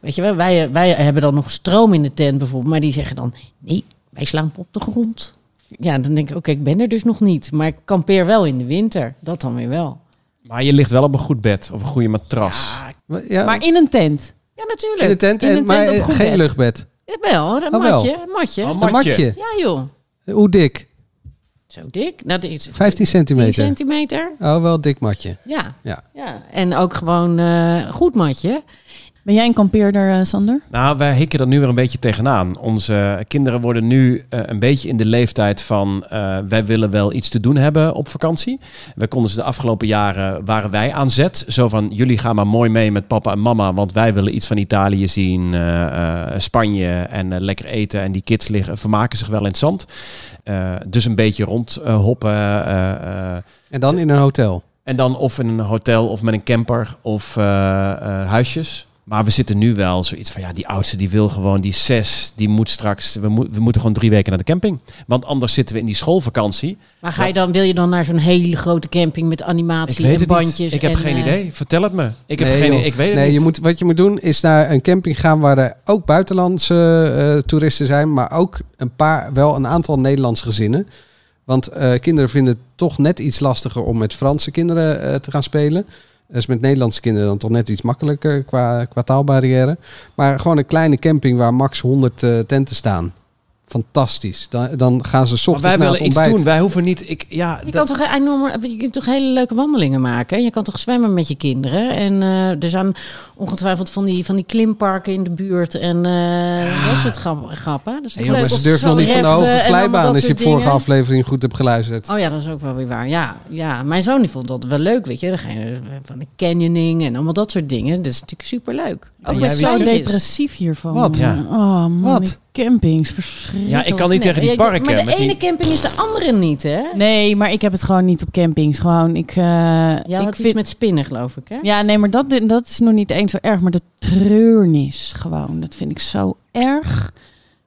Weet je wel, wij, wij hebben dan nog stroom in de tent bijvoorbeeld. Maar die zeggen dan, nee, wij slapen op de grond. Ja, dan denk ik, oké, ik ben er dus nog niet. Maar ik kampeer wel in de winter. Dat dan weer wel. Maar je ligt wel op een goed bed of een goede matras. ja, Maar in een tent. Ja, natuurlijk. in de tent, In en, een maar tent op eh, een goed geen bed. luchtbed. Ja, wel, een Oh, wel. matje. Een matje. Oh, Een matje. matje. Ja, joh. Hoe dik? Zo dik. Dat is 15 10 centimeter. centimeter. Oh, wel dik matje. Ja. Ja. ja. En ook gewoon eh goed matje. Ben jij een kampeerder, eh, Sander? Nou, wij hikken er nu weer een beetje tegenaan. Onze kinderen worden nu eh, een beetje in de leeftijd van... eh, wij willen wel iets te doen hebben op vakantie. We konden ze de afgelopen jaren, waren wij aan zet. Zo van, jullie gaan maar mooi mee met papa en mama... want wij willen iets van Italië zien, eh, eh, Spanje en lekker eten. En die kids liggen, vermaken zich wel in het zand. Eh, dus een beetje rondhoppen. En dan in een hotel. En dan of in een hotel of met een camper of eh, eh, huisjes. Maar we zitten nu wel zoiets van, ja, die oudste die wil gewoon, die zes, die moet straks, we, we moeten gewoon drie weken naar de camping. Want anders zitten we in die schoolvakantie. Maar ga je dan, wil je dan naar zo'n hele grote camping met animatie en bandjes? niet. Ik heb en, geen eh, idee. Vertel het me. Ik heb Nee, geen joh. ik weet het nee, niet. Je moet, wat je moet doen is naar een camping gaan waar er ook buitenlandse eh, toeristen zijn, maar ook een paar, wel een aantal Nederlandse gezinnen. Want eh, kinderen vinden het toch net iets lastiger om met Franse kinderen eh, te gaan spelen. Dus met Nederlandse kinderen dan toch net iets makkelijker qua, qua taalbarrière. Maar gewoon een kleine camping waar max 100 eh, tenten staan. Fantastisch. Dan, dan gaan ze ochtends wij willen iets doen. Wij hoeven niet, ik, ja, Je dat- kan toch enorm, je kunt toch hele leuke wandelingen maken? Je kan toch zwemmen met je kinderen? En eh, er zijn ongetwijfeld van die, van die klimparken in de buurt en eh dat soort grap- grappen. Dat is toch Hey, joh, maar ze durven nog niet van de hoge allemaal glijbaan als je de vorige aflevering goed hebt geluisterd. Oh ja, dat is ook wel weer waar. Ja, ja, mijn zoon die vond dat wel leuk, weet je van de canyoning en allemaal dat soort dingen. Dat is natuurlijk superleuk. Met Ik ben zo depressief hiervan. Wat? Ja. Oh man, Wat? die campings, verschrikkelijk. ja, ik kan niet tegen die Nee, parken. Maar de met die- ene camping is de andere niet, hè? Nee, maar ik heb het gewoon niet op campings. Gewoon, ik, eh, Ja, ik had iets vind... met spinnen, geloof ik, hè? Ja, nee, maar dat, dat is nog niet eens zo erg. Maar de treurnis gewoon, dat vind ik zo erg.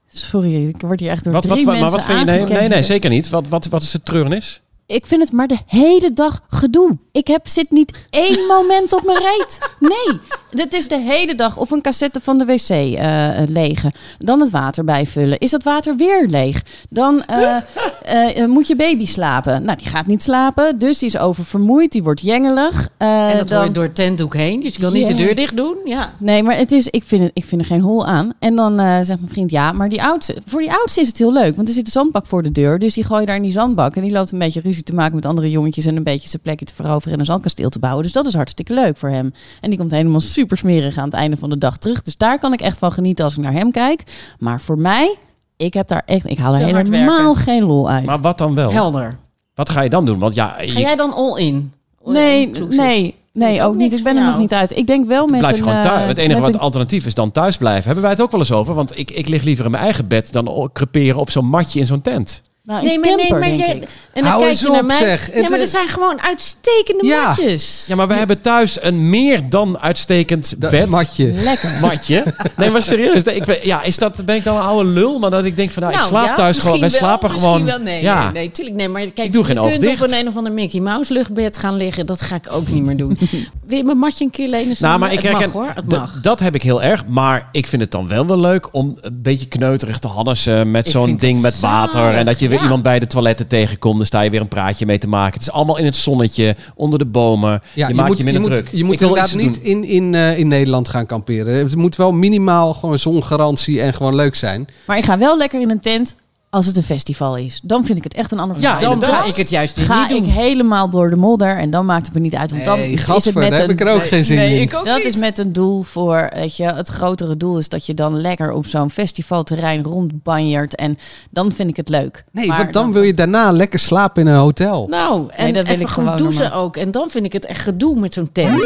Sorry, ik word hier echt door wat, drie wat, wat- mensen maar wat vind je? Nee, nee, nee, zeker niet. Wat, wat, wat is de treurnis? Ik vind het maar de hele dag gedoe. Ik heb, zit niet één moment op mijn reet. Nee, dit is de hele dag. Of een cassette van de wc eh legen. Dan het water bijvullen. Is dat water weer leeg? Dan eh, eh, moet je baby slapen. Nou, die gaat niet slapen. Dus die is oververmoeid. Die wordt jengelig. Eh, En dat dan... hoor je door het tentdoek heen. Dus je kan niet de deur dicht doen. Ja. Nee, maar het is, ik, vind het, ik vind er geen hol aan. En dan zegt mijn vriend, ja, maar die oudste, voor die oudste is het heel leuk. Want er zit een zandbak voor de deur. Dus die gooi je daar in die zandbak. En die loopt een beetje ruzie te maken met andere jongetjes. En een beetje zijn plekje te veroveren en een zandkasteel te bouwen. Dus dat is hartstikke leuk voor hem. En die komt helemaal super smerig aan het einde van de dag terug. Dus daar kan ik echt van genieten als ik naar hem kijk. Maar voor mij, ik heb daar echt, ik haal er helemaal geen lol uit. Maar wat dan wel? Helder. Wat ga je dan doen? Want ja, Ga jij dan all in? All nee, inclusive? nee, nee, ook ook niet. Ik ben er nog niet uit. Ik denk wel met blijf je een... gewoon thuis. eh, Het enige wat een- alternatief is dan thuis blijven. Hebben wij het ook wel eens over? Want ik, ik lig liever in mijn eigen bed dan creperen op zo'n matje in zo'n tent. Nou, Nee, maar, nee, maar jij, en dan Hou kijk eens je naar op, mij. zeg. Nee, maar er zijn gewoon uitstekende Ja. matjes. Ja, maar we hebben thuis een meer dan uitstekend Dat bed. matje. Lekker. Matje. Nee, maar serieus. Ik ben, ja, is dat, ben ik dan een oude lul? Maar dat ik denk van, nou, ik Nou, slaap ja, thuis gewoon. Wij wel, slapen misschien gewoon. Wel, nee, ja. nee, nee, tuurlijk. Nee, maar kijk, Ik doe geen je kunt dicht. op een een of ander Mickey Mouse luchtbed gaan liggen. Dat ga ik ook niet meer doen. Wil je mijn matje een keer lenen? Nou, maar ik het mag herken, hoor, het d- mag. dat heb ik heel erg. Maar ik vind het dan wel wel leuk om een beetje kneuterig te hannessen met zo'n ding met water. En dat je weer ja. iemand bij de toiletten tegenkomt. Dan sta je weer een praatje mee te maken. Het is allemaal in het zonnetje, onder de bomen. Ja, je, maakt moet, je minder moet, druk. Je moet Ik wil inderdaad iets niet in, in, eh, in Nederland gaan kamperen. Het moet wel minimaal gewoon zongarantie en gewoon leuk zijn. Maar ik ga wel lekker in een tent als het een festival is. Dan vind ik het echt een ander Ja, verhaal. dan inderdaad. ga ik het juist ga niet doen. ik helemaal door de modder en dan maakt het me niet uit. Want dan Nee, is het met daar heb een, ik er ook geen zin in. ook dat niet. is met een doel voor, weet je, het grotere doel is dat je dan lekker op zo'n festivalterrein rondbanjert. En dan vind ik het leuk. Nee, Maar want dan wil je daarna lekker slapen in een hotel. Nou, en dat wil even ik goed gewoon douchen normaal. ook. En dan vind ik het echt gedoe met zo'n tent.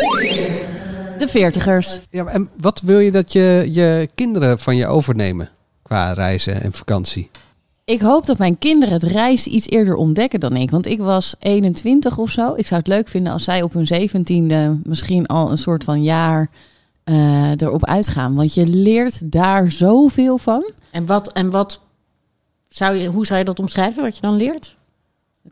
De veertigers. Ja, en wat wil je dat je, je kinderen van je overnemen qua reizen en vakantie? Ik hoop dat mijn kinderen het reizen iets eerder ontdekken dan ik. Want ik was 21 of zo. Ik zou het leuk vinden als zij op hun 17e misschien al een soort van jaar eh, erop uitgaan. Want je leert daar zoveel van. En wat, en wat zou je, hoe zou je dat omschrijven, wat je dan leert?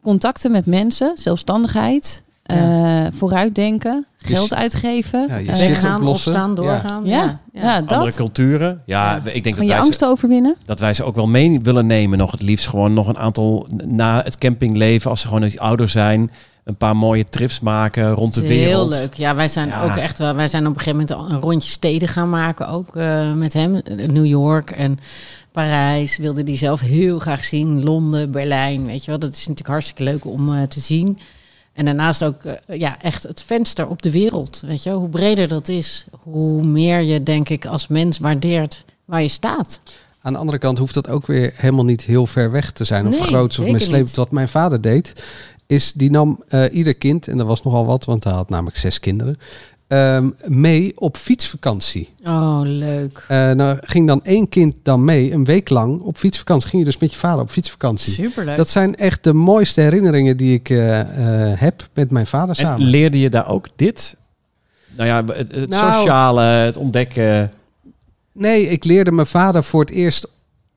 Contacten met mensen, zelfstandigheid, eh, vooruitdenken, Je geld uitgeven. Ja, je eh, oplossen. opstaan, Ja. doorgaan. ja, ja, Andere dat. culturen. Ja, ik denk dat wij, angst ze, overwinnen. dat wij ze ook wel mee willen nemen. Nog het liefst gewoon nog een aantal na het campingleven. Als ze gewoon iets ouder zijn. Een paar mooie trips maken rond de wereld. Heel leuk. Ja, wij zijn Ja. ook echt wel. Wij zijn op een gegeven moment al een rondje steden gaan maken, ook eh, met hem. New York en Parijs wilde die zelf heel graag zien. Londen, Berlijn, weet je wel. Dat is natuurlijk hartstikke leuk om eh, te zien. En daarnaast ook eh, ja, echt het venster op de wereld. Weet je, hoe breder dat is, hoe meer je, denk ik, als mens waardeert waar je staat. Aan de andere kant hoeft dat ook weer helemaal niet heel ver weg te zijn. Of Nee, groots of niet. Wat mijn vader deed, is die nam eh, ieder kind, en dat was nogal wat, want hij had namelijk zes kinderen, ehm, mee op fietsvakantie. Oh, leuk. Eh nou ging dan één kind dan mee, een week lang, op fietsvakantie. Ging je dus met je vader op fietsvakantie. Superleuk. Dat zijn echt de mooiste herinneringen die ik eh, eh, heb met mijn vader En samen. leerde je daar ook dit? Nou ja, het, het Nou- sociale, het ontdekken. Nee, ik leerde mijn vader voor het eerst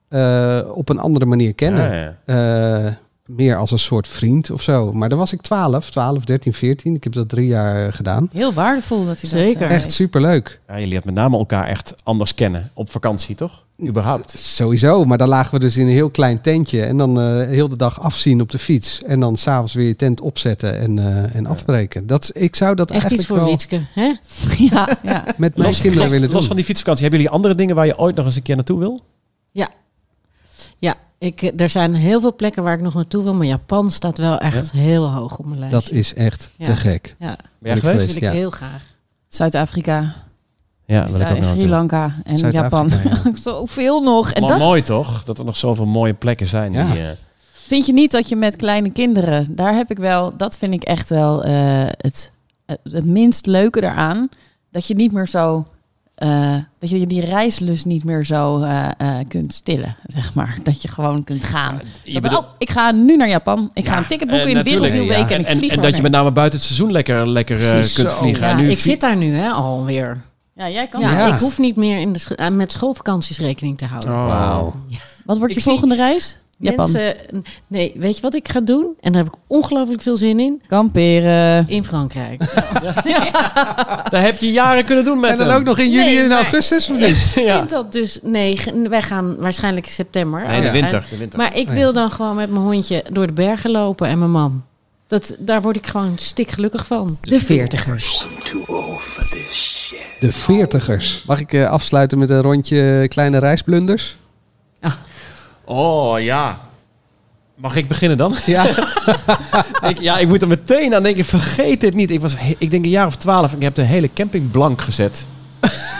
eh, op een andere manier kennen. Ja, ja. Meer als een soort vriend of zo. Maar dan was ik 12, 12, 13, 14. Ik heb dat drie jaar eh, gedaan. Heel waardevol dat hij dat Zeker. eh, Echt superleuk. Ja, je leert met name elkaar echt anders kennen op vakantie, toch? Überhaupt. Sowieso, maar dan lagen we dus in een heel klein tentje. En dan eh, heel de dag afzien op de fiets. En dan s'avonds weer je tent opzetten en, eh, en afbreken. Dat, is- ik zou dat Echt iets voor wel Wietske, hè? Ja, ja. met mijn Los, kinderen los, willen los doen. van die fietsvakantie, hebben jullie andere dingen waar je ooit nog eens een keer naartoe wil? Ja, ik, eh, er zijn heel veel plekken waar ik nog naartoe wil, maar Japan staat wel echt heel hoog op mijn lijst. Dat is echt Ja. te gek. ja, Ben jij geweest? dat wil ik Ja. heel graag. Zuid-Afrika, Ja, Sri. Lanka en Japan. Ja. Zoveel nog. En Maar dat mooi toch? Dat er nog zoveel mooie plekken zijn. Ja. Die, eh, vind je niet dat je met kleine kinderen, daar heb ik wel, dat vind ik echt wel eh, het, het, het minst leuke eraan. Dat je niet meer zo, eh, dat je die reislust niet meer zo eh, eh, kunt stillen, zeg maar. Dat je gewoon kunt gaan. oh, ik ga nu naar Japan. Ik ga een ticket boeken in de. Wereldwielweek Ja. en ik en, vlieg en er dat je met name buiten het seizoen lekker, lekker eh, kunt zo. vliegen. Ja, En nu ik vlie- zit daar nu hè, alweer. Ja, jij kan. Ja, Ja. ik hoef niet meer in de scho- met schoolvakanties rekening te houden. Oh, Wauw. Wat wordt je Ik zie volgende reis? Japan. Mensen, nee, weet je wat ik ga doen? En daar heb ik ongelooflijk veel zin in. Kamperen. In Frankrijk. Dat heb je jaren kunnen doen met En dan hem. ook nog in juli Nee, en augustus of niet? Ik Ja. vind dat dus... Nee, wij gaan waarschijnlijk in september. Nee, de Oh, winter. De winter. Maar ik Oh, wil dan gewoon met mijn hondje door de bergen lopen en mijn man. Dat, daar word ik gewoon stik gelukkig van. De veertigers. De veertigers. Mag ik eh, afsluiten met een rondje kleine reisblunders? Oh ja. Mag ik beginnen dan? Ja. ik, ja, ik moet er meteen aan denken. Vergeet dit niet. Ik was, ik denk een jaar of twaalf. Ik heb de hele camping blank gezet.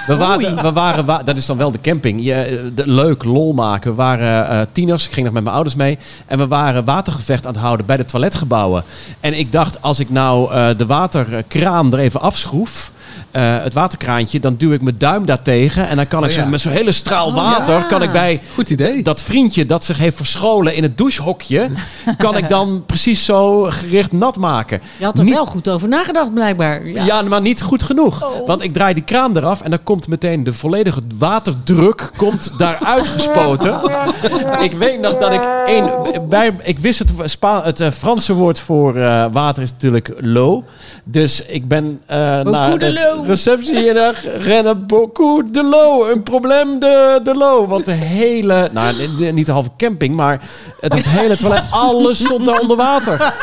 We waren, we waren, wa- dat is dan wel de camping. Je, eh, de, leuk, lol maken. We waren eh, tieners. Ik ging nog met mijn ouders mee. En we waren watergevecht aan het houden bij de toiletgebouwen. En ik dacht, als ik nou eh, de waterkraan er even afschroef... eh, het waterkraantje, dan duw ik mijn duim daartegen. En dan kan ik Oh, zo, met zo'n hele straal water... ja. kan ik bij Goed idee. dat vriendje dat zich heeft verscholen in het douchehokje... kan ik dan precies zo gericht nat maken. Je had er Niet- wel goed over nagedacht blijkbaar. Ja. Ja. maar niet goed genoeg. Oh. Want ik draai die kraan eraf en dan komt meteen de volledige waterdruk komt daaruit gespoten. ik weet nog dat ik één... Bij, ik wist het, Spa, het eh, Franse woord voor eh, water is natuurlijk l'eau. Dus ik ben eh naar de receptie en daar rennen beaucoup de l'eau. Een probleem de, de l'eau. Want de hele... Nou, de- niet de halve camping, maar het, het hele toilet, alles stond daar onder water.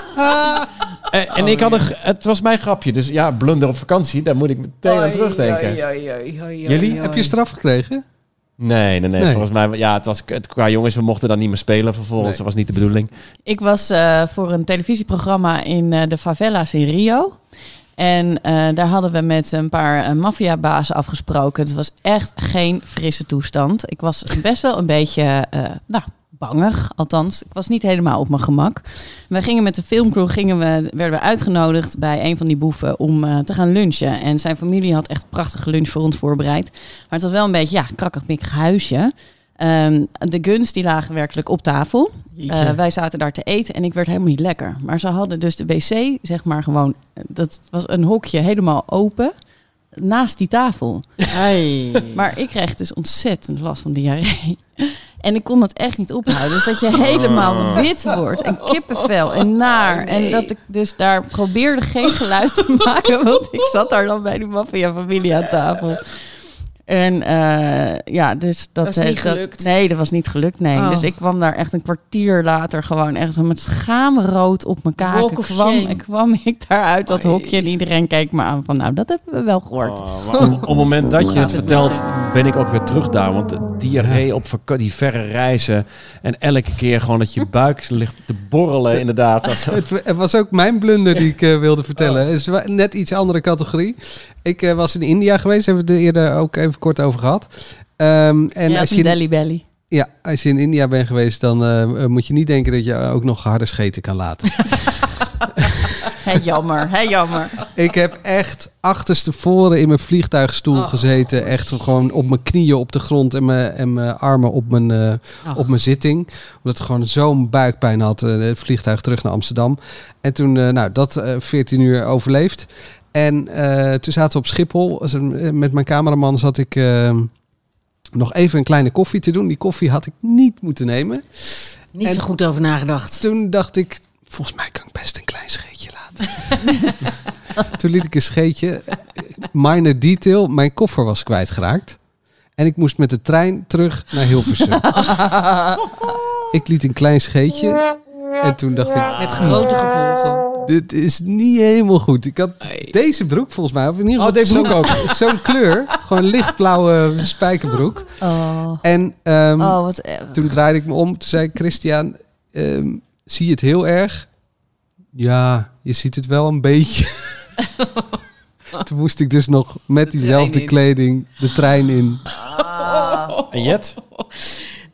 Eh, en ik had een, het was mijn grapje. Dus ja, blunder op vakantie, daar moet ik meteen aan terugdenken. Jullie? Heb je straf gekregen? Nee, nee, nee, Nee. Volgens mij, ja, het was het, qua jongens, we mochten dan niet meer spelen vervolgens. Nee. Dat was niet de bedoeling. Ik was eh, voor een televisieprogramma in eh, de favelas in Rio. En eh, daar hadden we met een paar eh, maffiabazen afgesproken. Het was echt geen frisse toestand. Ik was best wel een beetje eh, nou, bangig, althans. Ik was niet helemaal op mijn gemak. We gingen met de filmcrew gingen we, werden we uitgenodigd bij een van die boeven om eh, te gaan lunchen. En zijn familie had echt een prachtige lunch voor ons voorbereid. Maar het was wel een beetje, ja, krakkig huisje. Ehm, de guns die lagen werkelijk op tafel. Eh, wij zaten daar te eten en ik werd helemaal niet lekker. Maar ze hadden dus de wc, zeg maar gewoon, eh, dat was een hokje helemaal open naast die tafel. Hey. Maar ik kreeg dus ontzettend last van diarree. En ik kon dat echt niet ophouden. Dus dat je helemaal wit wordt en kippenvel en naar. En dat ik dus daar probeerde geen geluid te maken. Want ik zat daar dan bij die maffia-familie aan tafel. En eh, ja, dus dat... Dat is niet gelukt. nee, dat was niet gelukt, nee. Oh. Dus ik kwam daar echt een kwartier later gewoon echt zo met schaamrood op mijn of Kwam, shame. kwam ik daar uit dat hokje en iedereen keek me aan van... Nou, dat hebben we wel gehoord. Oh, maar op, het moment dat je het vertelt, ben ik ook weer terug daar. Want de diarree op die verre reizen. En elke keer gewoon dat je buik ligt te borrelen, inderdaad. Het, het was ook mijn blunder die ik eh, wilde vertellen. Het is net iets andere categorie. Ik eh, was in India geweest, hebben we het er eerder ook even kort over gehad. Ehm, en ja, als je, Delhi Belly. ja, als je in India bent geweest, dan eh, eh, moet je niet denken dat je ook nog harde scheten kan laten. Hé, jammer, hé, jammer. ik heb echt achterstevoren in mijn vliegtuigstoel Oh. gezeten. Echt gewoon op mijn knieën op de grond en mijn, en mijn armen op mijn, eh, op mijn zitting. Omdat ik gewoon zo'n buikpijn had. het vliegtuig terug naar Amsterdam. En toen, nou, dat eh 14 uur overleefd. En eh, toen zaten we op Schiphol. Eh, Met mijn cameraman zat ik eh, nog even een kleine koffie te doen. Die koffie had ik niet moeten nemen. Niet En- zo goed over nagedacht. Toen dacht ik, volgens mij kan ik best een klein scheetje laten. toen liet ik een scheetje. Minor detail, mijn koffer was kwijtgeraakt. En ik moest met de trein terug naar Hilversum. ik liet een klein scheetje. En toen dacht ik, Met grote gevolgen. Dit is niet helemaal goed. Ik had deze broek volgens mij, of in ieder Oh, geval deze broek zo'n- Zo'n kleur, gewoon lichtblauwe spijkerbroek. Oh, En ehm, oh toen draaide ik me om. Toen zei Christian, ehm, zie je het heel erg? Ja, je ziet het wel een beetje. toen moest ik dus nog met De diezelfde kleding de trein in. En Jet?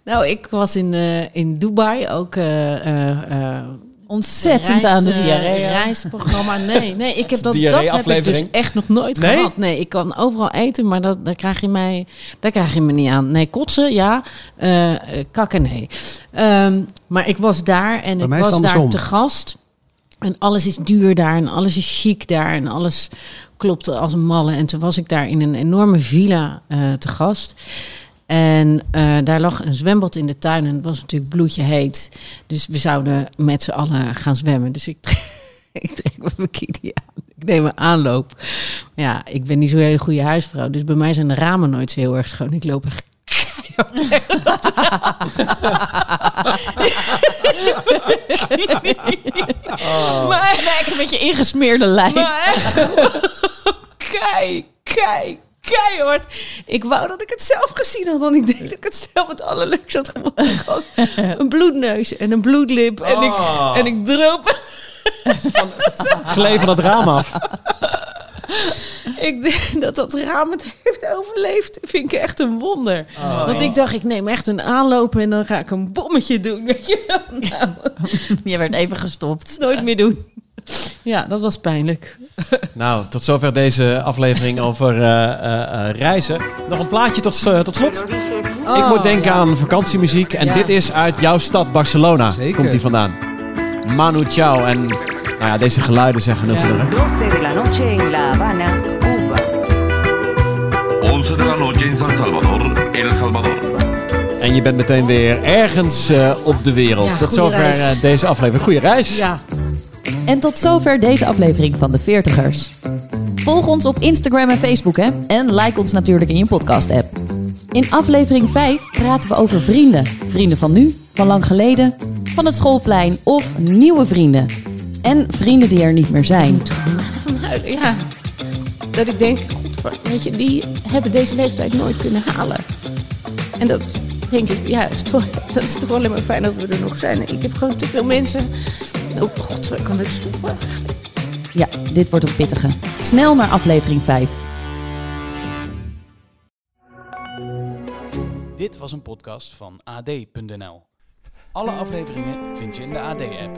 Nou, ik was in, eh, in Dubai ook. eh, eh, eh, Ontzettend reis, aan de eh, diarree. reisprogramma. Nee, nee, ik heb dat, dat heb ik dus echt nog nooit Nee? gehad. Nee, ik kan overal eten, maar dat, daar, krijg je mij, daar krijg je me niet aan. Nee, kotsen, ja. eh, eh, kakken, nee. Ehm, maar ik was daar en Bij ik was daar te gast. En alles is duur daar en alles is chic daar en alles klopte als een malle. En toen was ik daar in een enorme villa eh, te gast. En eh, daar lag een zwembad in de tuin en het was natuurlijk bloedje heet. Dus we zouden met z'n allen gaan zwemmen. Dus ik, ik trek mijn bikini aan. Ik neem een aanloop. Ja, ik ben niet zo'n hele goede huisvrouw. Dus bij mij zijn de ramen nooit zo heel erg schoon. Ik loop echt raam. Maar Kijk, een beetje ingesmeerde lijf. maar echt kei, kei, keihard. Ik wou dat ik het zelf gezien had. Want ik denk dat ik het zelf het allerleukste had gevonden. Had een bloedneus en een bloedlip. En, ik, Oh. en ik droop... Gleed van het raam af. Ik denk dat dat raam het heeft overleefd. Vind ik echt een wonder. Want ik dacht, ik neem echt een aanloop en dan ga ik een bommetje doen. Weet je wel? Nou, Je werd even gestopt. nooit meer doen. Ja, dat was pijnlijk. Nou, tot zover deze aflevering over eh, eh, eh, reizen. Nog een plaatje tot, tot slot. ik moet denken ja. aan vakantiemuziek. En Ja. dit is uit jouw stad Barcelona. Zeker. Komt die vandaan. Manu Chao. En nou ja, deze geluiden zeggen genoeg. Ja. hè? 12 de la noche en La Habana, Cuba. 11 de la noche en San Salvador, El Salvador. En je bent meteen weer ergens eh, op de wereld. Ja, tot zover reis. eh, deze aflevering. Goeie reis. Ja, En tot zover deze aflevering van de Veertigers. Volg ons op Instagram en Facebook hè? en like ons natuurlijk in je podcast-app. In aflevering 5 praten we over vrienden. Vrienden van nu, van lang geleden, van het schoolplein of nieuwe vrienden. En vrienden die er niet meer zijn. ja. Dat ik denk, weet je, die hebben deze leeftijd nooit kunnen halen. En dat denk ik, ja, dat is toch alleen maar fijn dat we er nog zijn. Ik heb gewoon te veel mensen. Oh god, ik kan dit stoppen. Ja, dit wordt een pittige. Snel naar aflevering 5. Dit was een podcast van AD.nl. Alle afleveringen vind je in de AD-app.